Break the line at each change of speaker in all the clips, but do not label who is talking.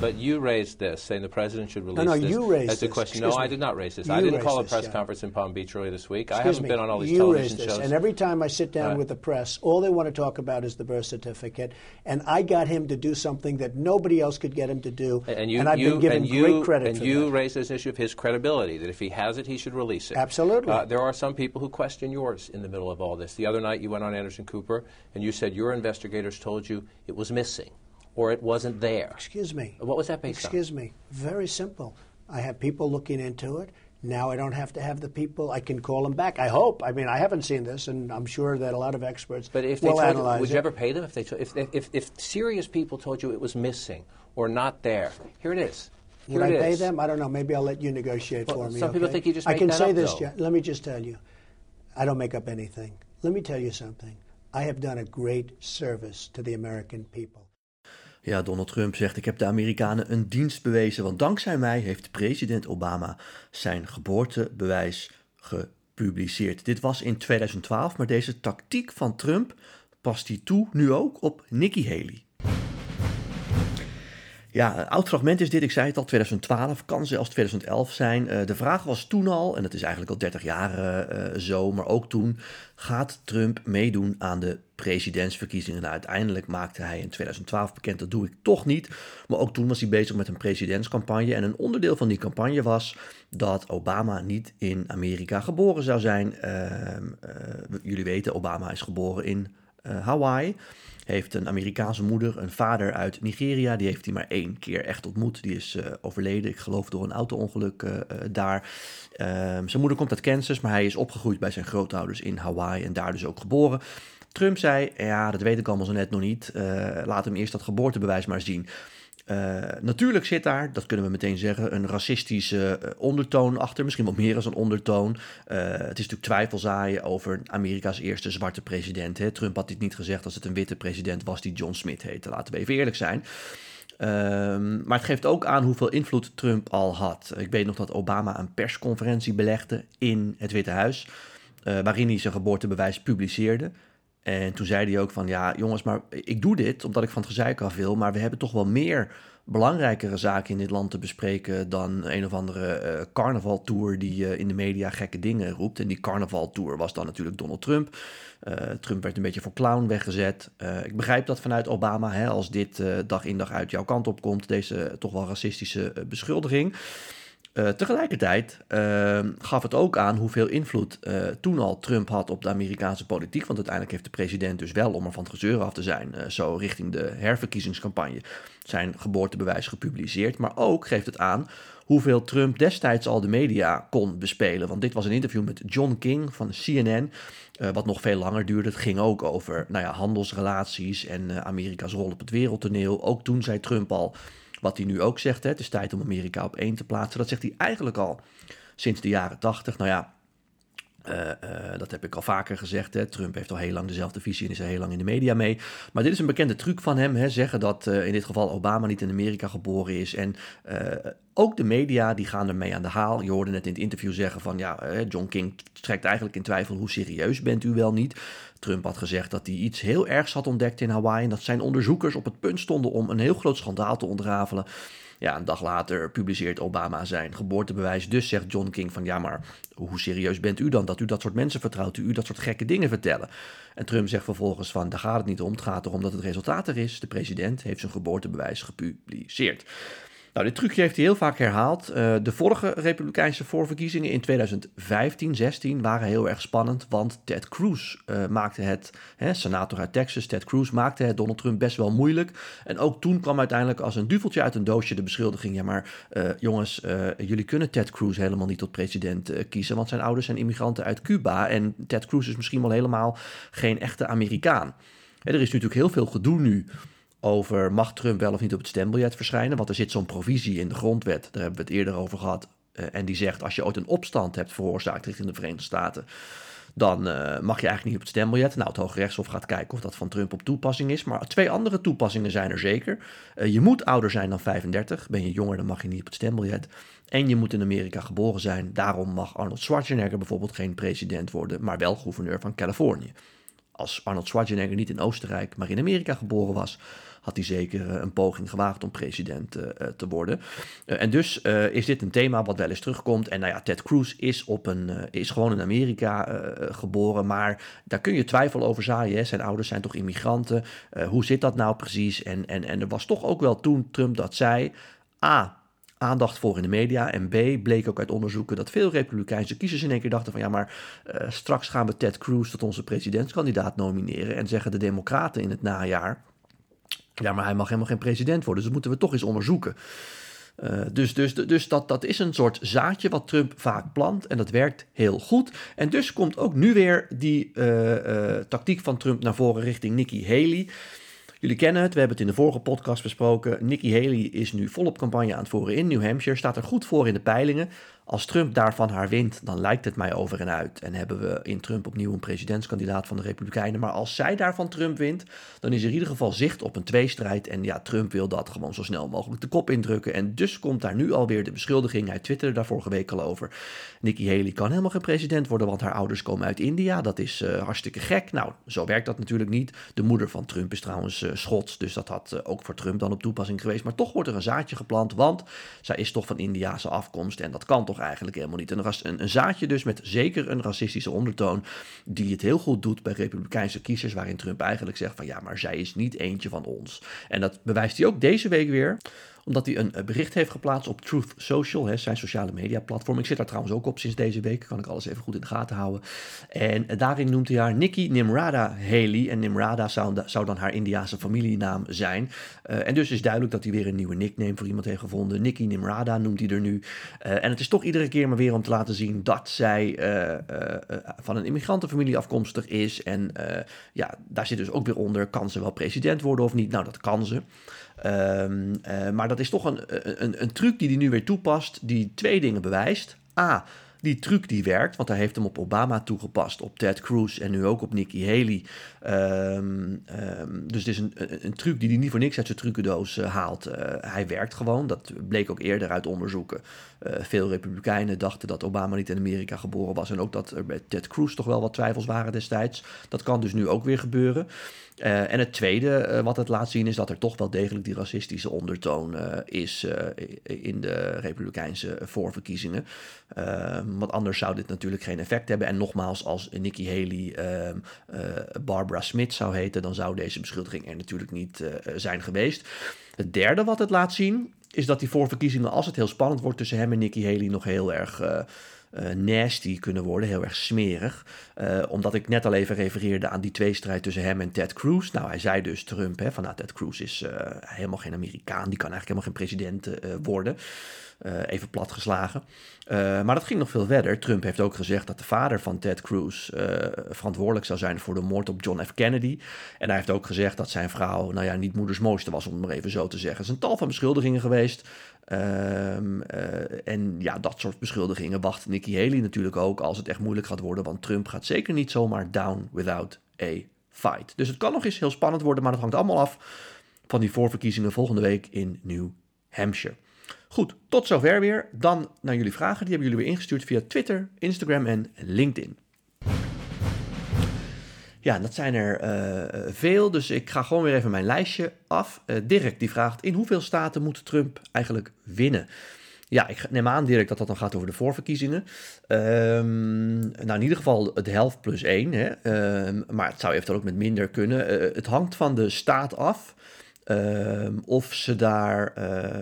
but you raised this, saying the president should release
no,
this
you raised
as a question.
Excuse
no,
me.
I did not raise this.
You
I didn't call a
this,
press
yeah.
conference in Palm Beach earlier this week. I haven't
me,
been on all these
you
television
this,
shows.
and every time I sit down
Right.
with the press, all they want to talk about is the birth certificate. And I got him to do something that nobody else could get him to do.
and you,
I've
you,
been given
and you,
great credit
and you
that.
raised this issue of his credibility. That if he has it, he should release it.
Absolutely.
Uh, there are some people who question yours in the middle of all this. The other night, you went on Anderson Cooper, and you said your investigators told you it was missing, or it wasn't there.
Excuse me.
What was that based
Excuse me. Very simple. I have people looking into it. Now I don't have to have the people. I can call them back. I hope. I mean, I haven't seen this, and I'm sure that a lot of experts
But if they
will
you,
analyze
would
it.
you ever pay them if they if, if if serious people told you it was missing or not there? Here it is. Here
Would I pay
is.
them? I don't know. Maybe I'll let you negotiate
Well,
for me.
some people
okay?
think you just
I can
that
say
up,
this.
though.
Let me just tell you, I don't make up anything. Let me tell you something. I have done a great service to the American people.
Ja, Donald Trump zegt: Ik heb de Amerikanen een dienst bewezen, want dankzij mij heeft president Obama zijn geboortebewijs gepubliceerd. Dit was in 2012, maar deze tactiek van Trump past hij toe nu ook op Nikki Haley. Ja, een oud fragment is dit. Ik zei het al, 2012, kan zelfs 2011 zijn. Eh, de vraag was toen al, en dat is eigenlijk al 30 jaar eh, zo, maar ook toen, gaat Trump meedoen aan de presidentsverkiezingen? Nou, uiteindelijk maakte hij in 2012 bekend, dat doe ik toch niet. Maar ook toen was hij bezig met een presidentscampagne. En een onderdeel van die campagne was dat Obama niet in Amerika geboren zou zijn. Ehm, eh, jullie weten, Obama is geboren in eh, Hawaii. Heeft een Amerikaanse moeder, een vader uit Nigeria. Die heeft hij maar één keer echt ontmoet. Die is eh, overleden, ik geloof door een auto-ongeluk eh, eh, daar. Ehm, zijn moeder komt uit Kansas, maar hij is opgegroeid bij zijn grootouders in Hawaii en daar dus ook geboren. Trump zei, ja, dat weet ik allemaal zo net nog niet. Laat hem eerst dat geboortebewijs maar zien. Eh, natuurlijk zit daar, dat kunnen we meteen zeggen, een racistische eh, ondertoon achter. Misschien wel meer dan een ondertoon. Eh, het is natuurlijk twijfelzaaien over Amerika's eerste zwarte president. Hè. Trump had dit niet gezegd als het een witte president was die John Smith heette. Laten we even eerlijk zijn. Ehm, maar het geeft ook aan hoeveel invloed Trump al had. Ik weet nog dat Obama een persconferentie belegde in het Witte Huis. eh, waarin hij zijn geboortebewijs publiceerde. En toen zei hij ook van, ja jongens, maar ik doe dit omdat ik van het gezeik af wil, maar we hebben toch wel meer belangrijkere zaken in dit land te bespreken dan een of andere eh carnavaltour die eh, in de media gekke dingen roept. En die carnavaltour was dan natuurlijk Donald Trump. Eh, Trump werd een beetje voor clown weggezet. Ik begrijp dat vanuit Obama, hè, als dit dag in dag uit jouw kant op komt, deze toch wel racistische beschuldiging. Eh, tegelijkertijd eh, gaf het ook aan hoeveel invloed eh, toen al Trump had op de Amerikaanse politiek. Want uiteindelijk heeft de president dus wel, om er van het gezeur af te zijn, eh, zo richting de herverkiezingscampagne, zijn geboortebewijs gepubliceerd. Maar ook geeft het aan hoeveel Trump destijds al de media kon bespelen. Want dit was een interview met John King van CNN, wat nog veel langer duurde. Het ging ook over nou ja, handelsrelaties en Amerika's rol op het wereldtoneel. Ook toen zei Trump al wat hij nu ook zegt, hè, het is tijd om Amerika op één te plaatsen. Dat zegt hij eigenlijk al sinds de jaren tachtig. Nou ja, dat heb ik al vaker gezegd. Hè. Trump heeft al heel lang dezelfde visie en is er heel lang in de media mee. Maar dit is een bekende truc van hem. Hè. Zeggen dat eh, in dit geval Obama niet in Amerika geboren is. En eh, ook de media die gaan ermee aan de haal. Je hoorde net in het interview zeggen van ja, eh, John King trekt eigenlijk in twijfel hoe serieus bent u wel niet. Trump had gezegd dat hij iets heel ergs had ontdekt in Hawaii. En dat zijn onderzoekers op het punt stonden om een heel groot schandaal te ontrafelen. Ja, een dag later publiceert Obama zijn geboortebewijs. Dus zegt John King van ja, maar hoe serieus bent u dan dat u dat soort mensen vertrouwt, die u dat soort gekke dingen vertellen? En Trump zegt vervolgens van daar gaat het niet om, het gaat erom dat het resultaat er is. De president heeft zijn geboortebewijs gepubliceerd. Nou, dit trucje heeft hij heel vaak herhaald. Uh, de vorige Republikeinse voorverkiezingen in 2015, 16 waren heel erg spannend, want Ted Cruz uh, maakte het, hè, senator uit Texas, Ted Cruz maakte het Donald Trump best wel moeilijk. En ook toen kwam uiteindelijk als een duveltje uit een doosje de beschuldiging, ja maar uh, jongens, jullie kunnen Ted Cruz helemaal niet tot president kiezen, want zijn ouders zijn immigranten uit Cuba en Ted Cruz is misschien wel helemaal geen echte Amerikaan. Er is natuurlijk heel veel gedoe nu over mag Trump wel of niet op het stembiljet verschijnen. Want er zit zo'n provisie in de grondwet, daar hebben we het eerder over gehad. Uh, en die zegt als je ooit een opstand hebt veroorzaakt richting de Verenigde Staten, dan uh, mag je eigenlijk niet op het stembiljet. Nou, het Hoge Rechtshof gaat kijken of dat van Trump op toepassing is. Maar twee andere toepassingen zijn er zeker. Uh, je moet ouder zijn dan 35. Ben je jonger, dan mag je niet op het stembiljet. En je moet in Amerika geboren zijn. Daarom mag Arnold Schwarzenegger bijvoorbeeld geen president worden, maar wel gouverneur van Californië. Als Arnold Schwarzenegger niet in Oostenrijk, maar in Amerika geboren was, had hij zeker een poging gewaagd om president te worden. en dus is dit een thema wat wel eens terugkomt. En nou ja, Ted Cruz is, op een, is gewoon in Amerika geboren, maar daar kun je twijfel over zaaien. Hè? Zijn ouders zijn toch immigranten? hoe zit dat nou precies? En, en, en er was toch ook wel toen Trump dat zei. A, aandacht voor in de media. En B, bleek ook uit onderzoeken dat veel Republikeinse kiezers in één keer dachten van ja, maar uh, straks gaan we Ted Cruz tot onze presidentskandidaat nomineren. En zeggen de Democraten in het najaar, ja, maar hij mag helemaal geen president worden. Dus dat moeten we toch eens onderzoeken. Uh, dus dus, dus dat, dat is een soort zaadje wat Trump vaak plant en dat werkt heel goed. En dus komt ook nu weer die uh, tactiek van Trump naar voren richting Nikki Haley. Jullie kennen het, we hebben het in de vorige podcast besproken. Nikki Haley is nu volop campagne aan het voeren in New Hampshire, staat er goed voor in de peilingen. Als Trump daarvan haar wint, dan lijkt het mij over en uit. En hebben we in Trump opnieuw een presidentskandidaat van de Republikeinen. Maar als zij daarvan Trump wint, dan is er in ieder geval zicht op een tweestrijd. En ja, Trump wil dat gewoon zo snel mogelijk de kop indrukken. En dus komt daar nu alweer de beschuldiging. Hij twitterde daar vorige week al over. Nikki Haley kan helemaal geen president worden, want haar ouders komen uit India. Dat is uh, hartstikke gek. Nou, zo werkt dat natuurlijk niet. De moeder van Trump is trouwens uh, Schots, dus dat had uh, ook voor Trump dan op toepassing geweest. Maar toch wordt er een zaadje geplant, want zij is toch van Indiase afkomst. En dat kan toch eigenlijk helemaal niet. Een, een, een, zaadje dus met zeker een racistische ondertoon, die het heel goed doet bij republikeinse kiezers, waarin Trump eigenlijk zegt van ja, maar zij is niet eentje van ons. En dat bewijst hij ook deze week weer omdat hij een bericht heeft geplaatst op Truth Social, hè, zijn sociale media platform. Ik zit daar trouwens ook op sinds deze week, kan ik alles even goed in de gaten houden. En daarin noemt hij haar Nikki Nimrada Haley. En Nimrada zou, dan haar Indiaanse familienaam zijn. Uh, en dus is duidelijk dat hij weer een nieuwe nickname voor iemand heeft gevonden. Nikki Nimrada noemt hij er nu. En het is toch iedere keer maar weer om te laten zien dat zij van een immigrantenfamilie afkomstig is. En ja, daar zit dus ook weer onder, kan ze wel president worden of niet? Nou, dat kan ze. Uh, maar dat is toch een, een, een truc die hij nu weer toepast, die twee dingen bewijst. A, die truc die werkt, want hij heeft hem op Obama toegepast, op Ted Cruz en nu ook op Nikki Haley. Um, um, dus het is een, een, truc die hij niet voor niks uit zijn trucendoos uh, haalt. Uh, hij werkt gewoon, dat bleek ook eerder uit onderzoeken. Uh, veel republikeinen dachten dat Obama niet in Amerika geboren was en ook dat er bij Ted Cruz toch wel wat twijfels waren destijds. Dat kan dus nu ook weer gebeuren. En het tweede wat het laat zien is dat er toch wel degelijk die racistische ondertoon is in de Republikeinse voorverkiezingen. Want anders zou dit natuurlijk geen effect hebben. En nogmaals, als Nikki Haley ehm, Barbara Smith zou heten, dan zou deze beschuldiging er natuurlijk niet zijn geweest. Het derde wat het laat zien is dat die voorverkiezingen, als het heel spannend wordt tussen hem en Nikki Haley, nog heel erg uh, nasty kunnen worden, heel erg smerig. Omdat ik net al even refereerde aan die tweestrijd tussen hem en Ted Cruz. Nou, hij zei dus Trump, hè, van nou, Ted Cruz is helemaal geen Amerikaan, die kan eigenlijk helemaal geen president worden. Even platgeslagen. maar dat ging nog veel verder. Trump heeft ook gezegd dat de vader van Ted Cruz verantwoordelijk zou zijn voor de moord op John F. Kennedy. En hij heeft ook gezegd dat zijn vrouw, nou ja, niet moeders mooiste was, om het maar even zo te zeggen. Er zijn tal van beschuldigingen geweest. Uh, en ja, dat soort beschuldigingen wacht Nikki Haley natuurlijk ook als het echt moeilijk gaat worden. Want Trump gaat zeker niet zomaar down without a fight. Dus het kan nog eens heel spannend worden, maar dat hangt allemaal af van die voorverkiezingen volgende week in New Hampshire. Goed, tot zover weer. Dan naar jullie vragen. Die hebben jullie weer ingestuurd via Twitter, Instagram en LinkedIn. Ja, dat zijn er uh, veel, dus ik ga gewoon weer even mijn lijstje af. Uh, Dirk die vraagt, in hoeveel staten moet Trump eigenlijk winnen? Ja, ik neem aan Dirk dat dat dan gaat over de voorverkiezingen. Um, nou, in ieder geval de helft plus één. Hè? Um, maar het zou eventueel ook met minder kunnen. Uh, het hangt van de staat af. Um, of ze daar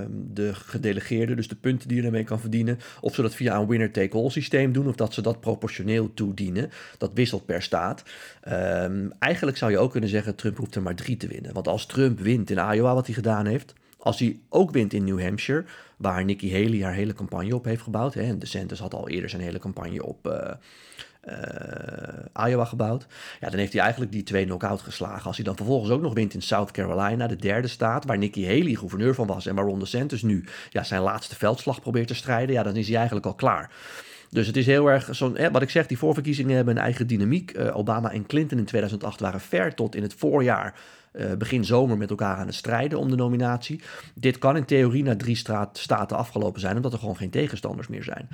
um, de gedelegeerden, dus de punten die je ermee kan verdienen, of ze dat via een winner-take-all systeem doen, of dat ze dat proportioneel toedienen. Dat wisselt per staat. Um, eigenlijk zou je ook kunnen zeggen, Trump hoeft er maar drie te winnen. Want als Trump wint in Iowa, wat hij gedaan heeft, als hij ook wint in New Hampshire, waar Nikki Haley haar hele campagne op heeft gebouwd, hè, en DeSantis had al eerder zijn hele campagne op... Uh, Iowa gebouwd. Ja, dan heeft hij eigenlijk die twee knock-out geslagen. Als hij dan vervolgens ook nog wint in South Carolina, de derde staat, waar Nikki Haley gouverneur van was en waar Ron DeSantis nu ja, zijn laatste veldslag probeert te strijden, ja, dan is hij eigenlijk al klaar. Dus het is heel erg zo'n, wat ik zeg, die voorverkiezingen hebben een eigen dynamiek. Uh, Obama en Clinton in 2008 waren ver tot in het voorjaar uh, begin zomer met elkaar aan het strijden om de nominatie. Dit kan in theorie na drie staten afgelopen zijn, omdat er gewoon geen tegenstanders meer zijn.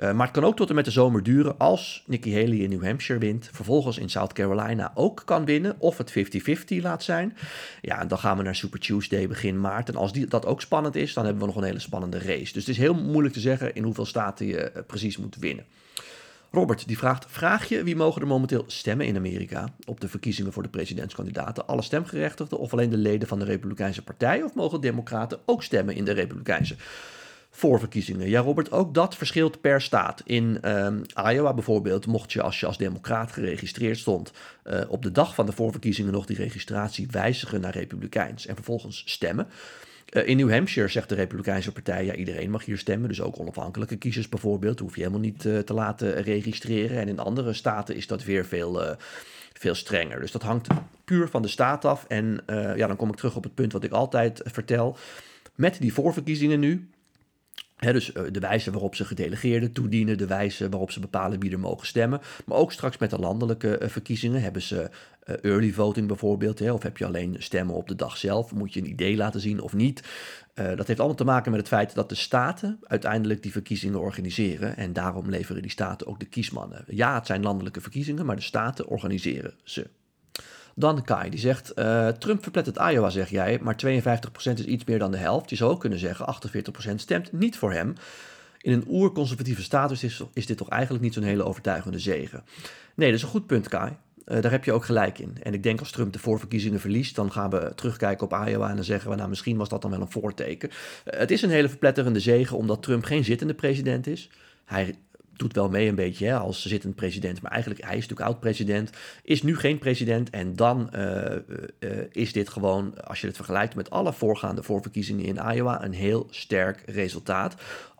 Uh, maar het kan ook tot en met de zomer duren als Nikki Haley in New Hampshire wint, vervolgens in South Carolina ook kan winnen, of het 50-50 laat zijn. Ja, en dan gaan we naar Super Tuesday begin maart. En als die, dat ook spannend is, dan hebben we nog een hele spannende race. Dus het is heel moeilijk te zeggen in hoeveel staten je uh, precies moet winnen. Robert die vraagt: Vraag je wie mogen er momenteel stemmen in Amerika op de verkiezingen voor de presidentskandidaten? Alle stemgerechtigden of alleen de leden van de Republikeinse Partij? Of mogen Democraten ook stemmen in de Republikeinse voorverkiezingen? Ja, Robert, ook dat verschilt per staat. In um, Iowa bijvoorbeeld mocht je als je als Democraat geregistreerd stond uh, op de dag van de voorverkiezingen nog die registratie wijzigen naar Republikeins en vervolgens stemmen. Uh, in New Hampshire zegt de Republikeinse Partij, ja, iedereen mag hier stemmen. Dus ook onafhankelijke kiezers bijvoorbeeld. hoef je helemaal niet uh, te laten registreren. En in andere staten is dat weer veel, uh, veel strenger. Dus dat hangt puur van de staat af. En ja, dan kom ik terug op het punt wat ik altijd vertel. Met die voorverkiezingen nu, dus de wijze waarop ze gedelegeerden toedienen, de wijze waarop ze bepalen wie er mogen stemmen. Maar ook straks met de landelijke verkiezingen hebben ze early voting bijvoorbeeld. of heb je alleen stemmen op de dag zelf? Moet je een idee laten zien of niet? dat heeft allemaal te maken met het feit dat de staten uiteindelijk die verkiezingen organiseren. En daarom leveren die staten ook de kiesmannen. Ja, het zijn landelijke verkiezingen, maar de staten organiseren ze. Dan Kai, die zegt, uh, Trump verplettert Iowa, zeg jij, maar 52% is iets meer dan de helft. Je zou ook kunnen zeggen, 48% stemt niet voor hem. In een oerconservatieve status is, dit toch eigenlijk niet zo'n hele overtuigende zegen. Nee, dat is een goed punt, Kai. Uh, daar heb je ook gelijk in. En ik denk als Trump de voorverkiezingen verliest, dan gaan we terugkijken op Iowa en dan zeggen we, nou misschien was dat dan wel een voorteken. Uh, het is een hele verpletterende zegen omdat Trump geen zittende president is. Hij doet wel mee een beetje hè, als zittend president. Maar eigenlijk, hij is natuurlijk oud-president. Is nu geen president. En dan uh, uh, is dit gewoon, als je het vergelijkt met alle voorgaande voorverkiezingen in Iowa, een heel sterk resultaat.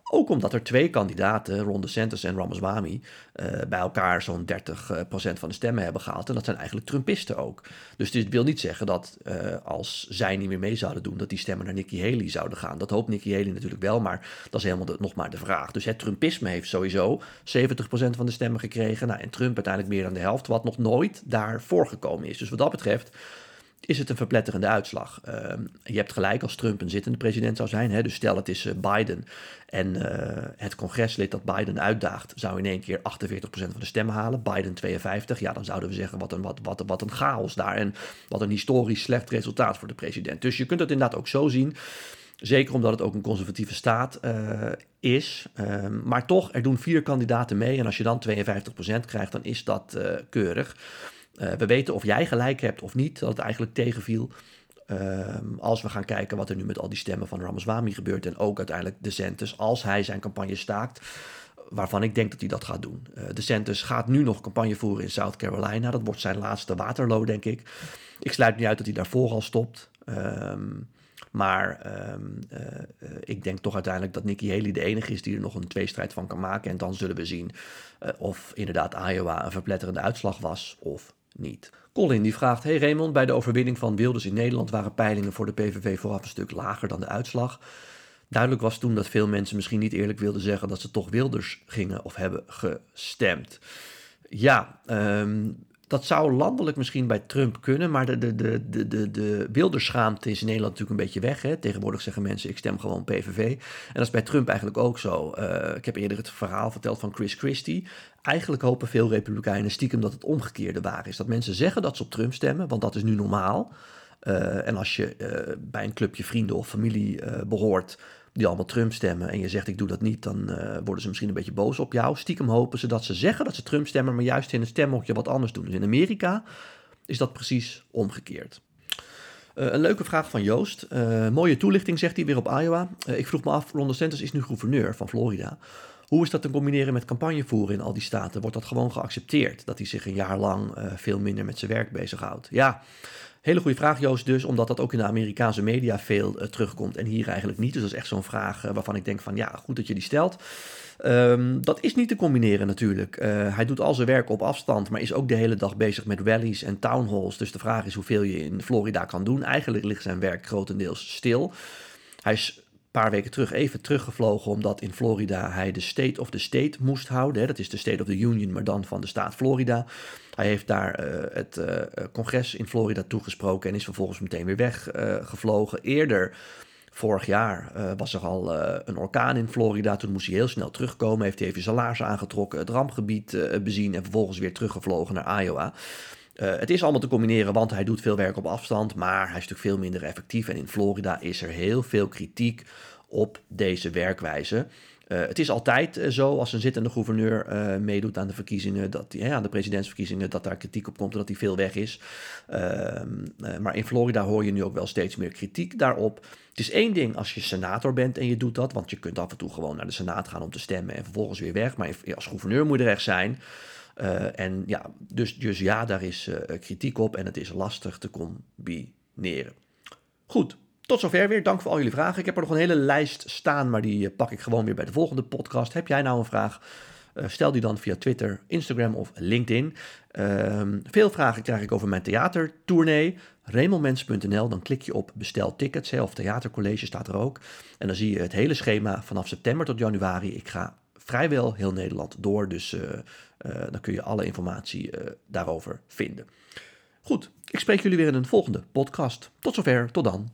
Ook omdat er twee kandidaten, Ron DeSantis en Ramaswamy, uh, bij elkaar zo'n 30% van de stemmen hebben gehaald. En dat zijn eigenlijk Trumpisten ook. Dus dit wil niet zeggen dat uh, als zij niet meer mee zouden doen, dat die stemmen naar Nikki Haley zouden gaan. Dat hoopt Nikki Haley natuurlijk wel, maar dat is helemaal nog maar de vraag. Dus het Trumpisme heeft sowieso 70% van de stemmen gekregen. Nou, en Trump uiteindelijk meer dan de helft, wat nog nooit daarvoor gekomen is. Dus wat dat betreft is het een verpletterende uitslag. Uh, je hebt gelijk als Trump een zittende president zou zijn. Hè, dus stel het is uh, Biden en uh, het congreslid dat Biden uitdaagt... zou in één keer 48% van de stemmen halen. Biden 52. Ja, dan zouden we zeggen wat een, wat, wat, wat een chaos daar. En wat een historisch slecht resultaat voor de president. Dus je kunt het inderdaad ook zo zien... Zeker omdat het ook een conservatieve staat uh, is. Um, maar toch, er doen vier kandidaten mee. En als je dan 52% krijgt, dan is dat keurig. Uh, we weten of jij gelijk hebt of niet, dat het eigenlijk tegenviel. Uh, als we gaan kijken wat er nu met al die stemmen van Ramaswamy gebeurt. En ook uiteindelijk DeSantis, als hij zijn campagne staakt. Waarvan ik denk dat hij dat gaat doen. Uh, DeSantis gaat nu nog campagne voeren in South Carolina. Dat wordt zijn laatste Waterloo, denk ik. Ik sluit niet uit dat hij daarvoor al stopt. Um, maar uh, uh, ik denk toch uiteindelijk dat Nikki Haley de enige is die er nog een tweestrijd van kan maken. En dan zullen we zien of inderdaad Iowa een verpletterende uitslag was of niet. Colin die vraagt: Hey Raymond, bij de overwinning van Wilders in Nederland waren peilingen voor de PVV vooraf een stuk lager dan de uitslag. Duidelijk was toen dat veel mensen misschien niet eerlijk wilden zeggen dat ze toch Wilders gingen of hebben gestemd. Ja, um, dat zou landelijk misschien bij Trump kunnen, maar de, de, de, de, de, de wilderschaamte is in Nederland natuurlijk een beetje weg. Hè? Tegenwoordig zeggen mensen, ik stem gewoon PVV. En dat is bij Trump eigenlijk ook zo. Uh, ik heb eerder het verhaal verteld van Chris Christie. Eigenlijk hopen veel republikeinen stiekem dat het omgekeerde waar is. Dat mensen zeggen dat ze op Trump stemmen, want dat is nu normaal. Uh, en als je uh, bij een clubje vrienden of familie behoort die allemaal Trump stemmen en je zegt ik doe dat niet, dan uh, worden ze misschien een beetje boos op jou. Stiekem hopen ze dat ze zeggen dat ze Trump stemmen, maar juist in het stemhokje wat anders doen. Dus in Amerika is dat precies omgekeerd. Uh, een leuke vraag van Joost. Uh, mooie toelichting, zegt hij weer op Iowa. ik vroeg me af, Ron DeSantis is nu gouverneur van Florida. Hoe is dat te combineren met campagne voeren in al die staten? Wordt dat gewoon geaccepteerd? Dat hij zich een jaar lang veel minder met zijn werk bezighoudt? Ja, Hele goede vraag, Joost, dus, omdat dat ook in de Amerikaanse media veel uh, terugkomt en hier eigenlijk niet. Dus dat is echt zo'n vraag uh, waarvan ik denk van ja, goed dat je die stelt. Um, dat is niet te combineren natuurlijk. Uh, hij doet al zijn werk op afstand, maar is ook de hele dag bezig met rallies en town halls. Dus de vraag is hoeveel je in Florida kan doen. Eigenlijk ligt zijn werk grotendeels stil. Hij is paar weken terug even teruggevlogen omdat in Florida hij de State of the State moest houden. Dat is de State of the Union, maar dan van de staat Florida. Hij heeft daar eh, het uh, congres in Florida toegesproken en is vervolgens meteen weer weggevlogen. Eerder Vorig jaar was er al een orkaan in Florida. Toen moest hij heel snel terugkomen. Heeft hij even zijn laars aangetrokken, het rampgebied bezien en vervolgens weer teruggevlogen naar Iowa. Het is allemaal te combineren, want hij doet veel werk op afstand, maar hij is natuurlijk veel minder effectief. En in Florida is er heel veel kritiek op deze werkwijze. Uh, het is altijd uh, zo als een zittende gouverneur meedoet aan de verkiezingen, dat die, aan de presidentsverkiezingen, dat daar kritiek op komt en dat hij veel weg is. Ehm, maar in Florida hoor je nu ook wel steeds meer kritiek daarop. Het is één ding als je senator bent en je doet dat, want je kunt af en toe gewoon naar de senaat gaan om te stemmen en vervolgens weer weg. Maar als gouverneur moet je er echt zijn. En ja, dus, dus ja, daar is kritiek op en het is lastig te combineren. Goed, tot zover weer. Dank voor al jullie vragen. Ik heb er nog een hele lijst staan, maar die eh, pak ik gewoon weer bij de volgende podcast. Heb jij nou een vraag? Stel die dan via Twitter, Instagram of LinkedIn. Uh, veel vragen krijg ik over mijn theatertournee. Remelmens.nl, dan klik je op bestel tickets of theatercollege staat er ook. En dan zie je het hele schema vanaf september tot januari. Ik ga vrijwel heel Nederland door, dus uh, dan kun je alle informatie daarover vinden. Goed, ik spreek jullie weer in een volgende podcast. Tot zover, tot dan.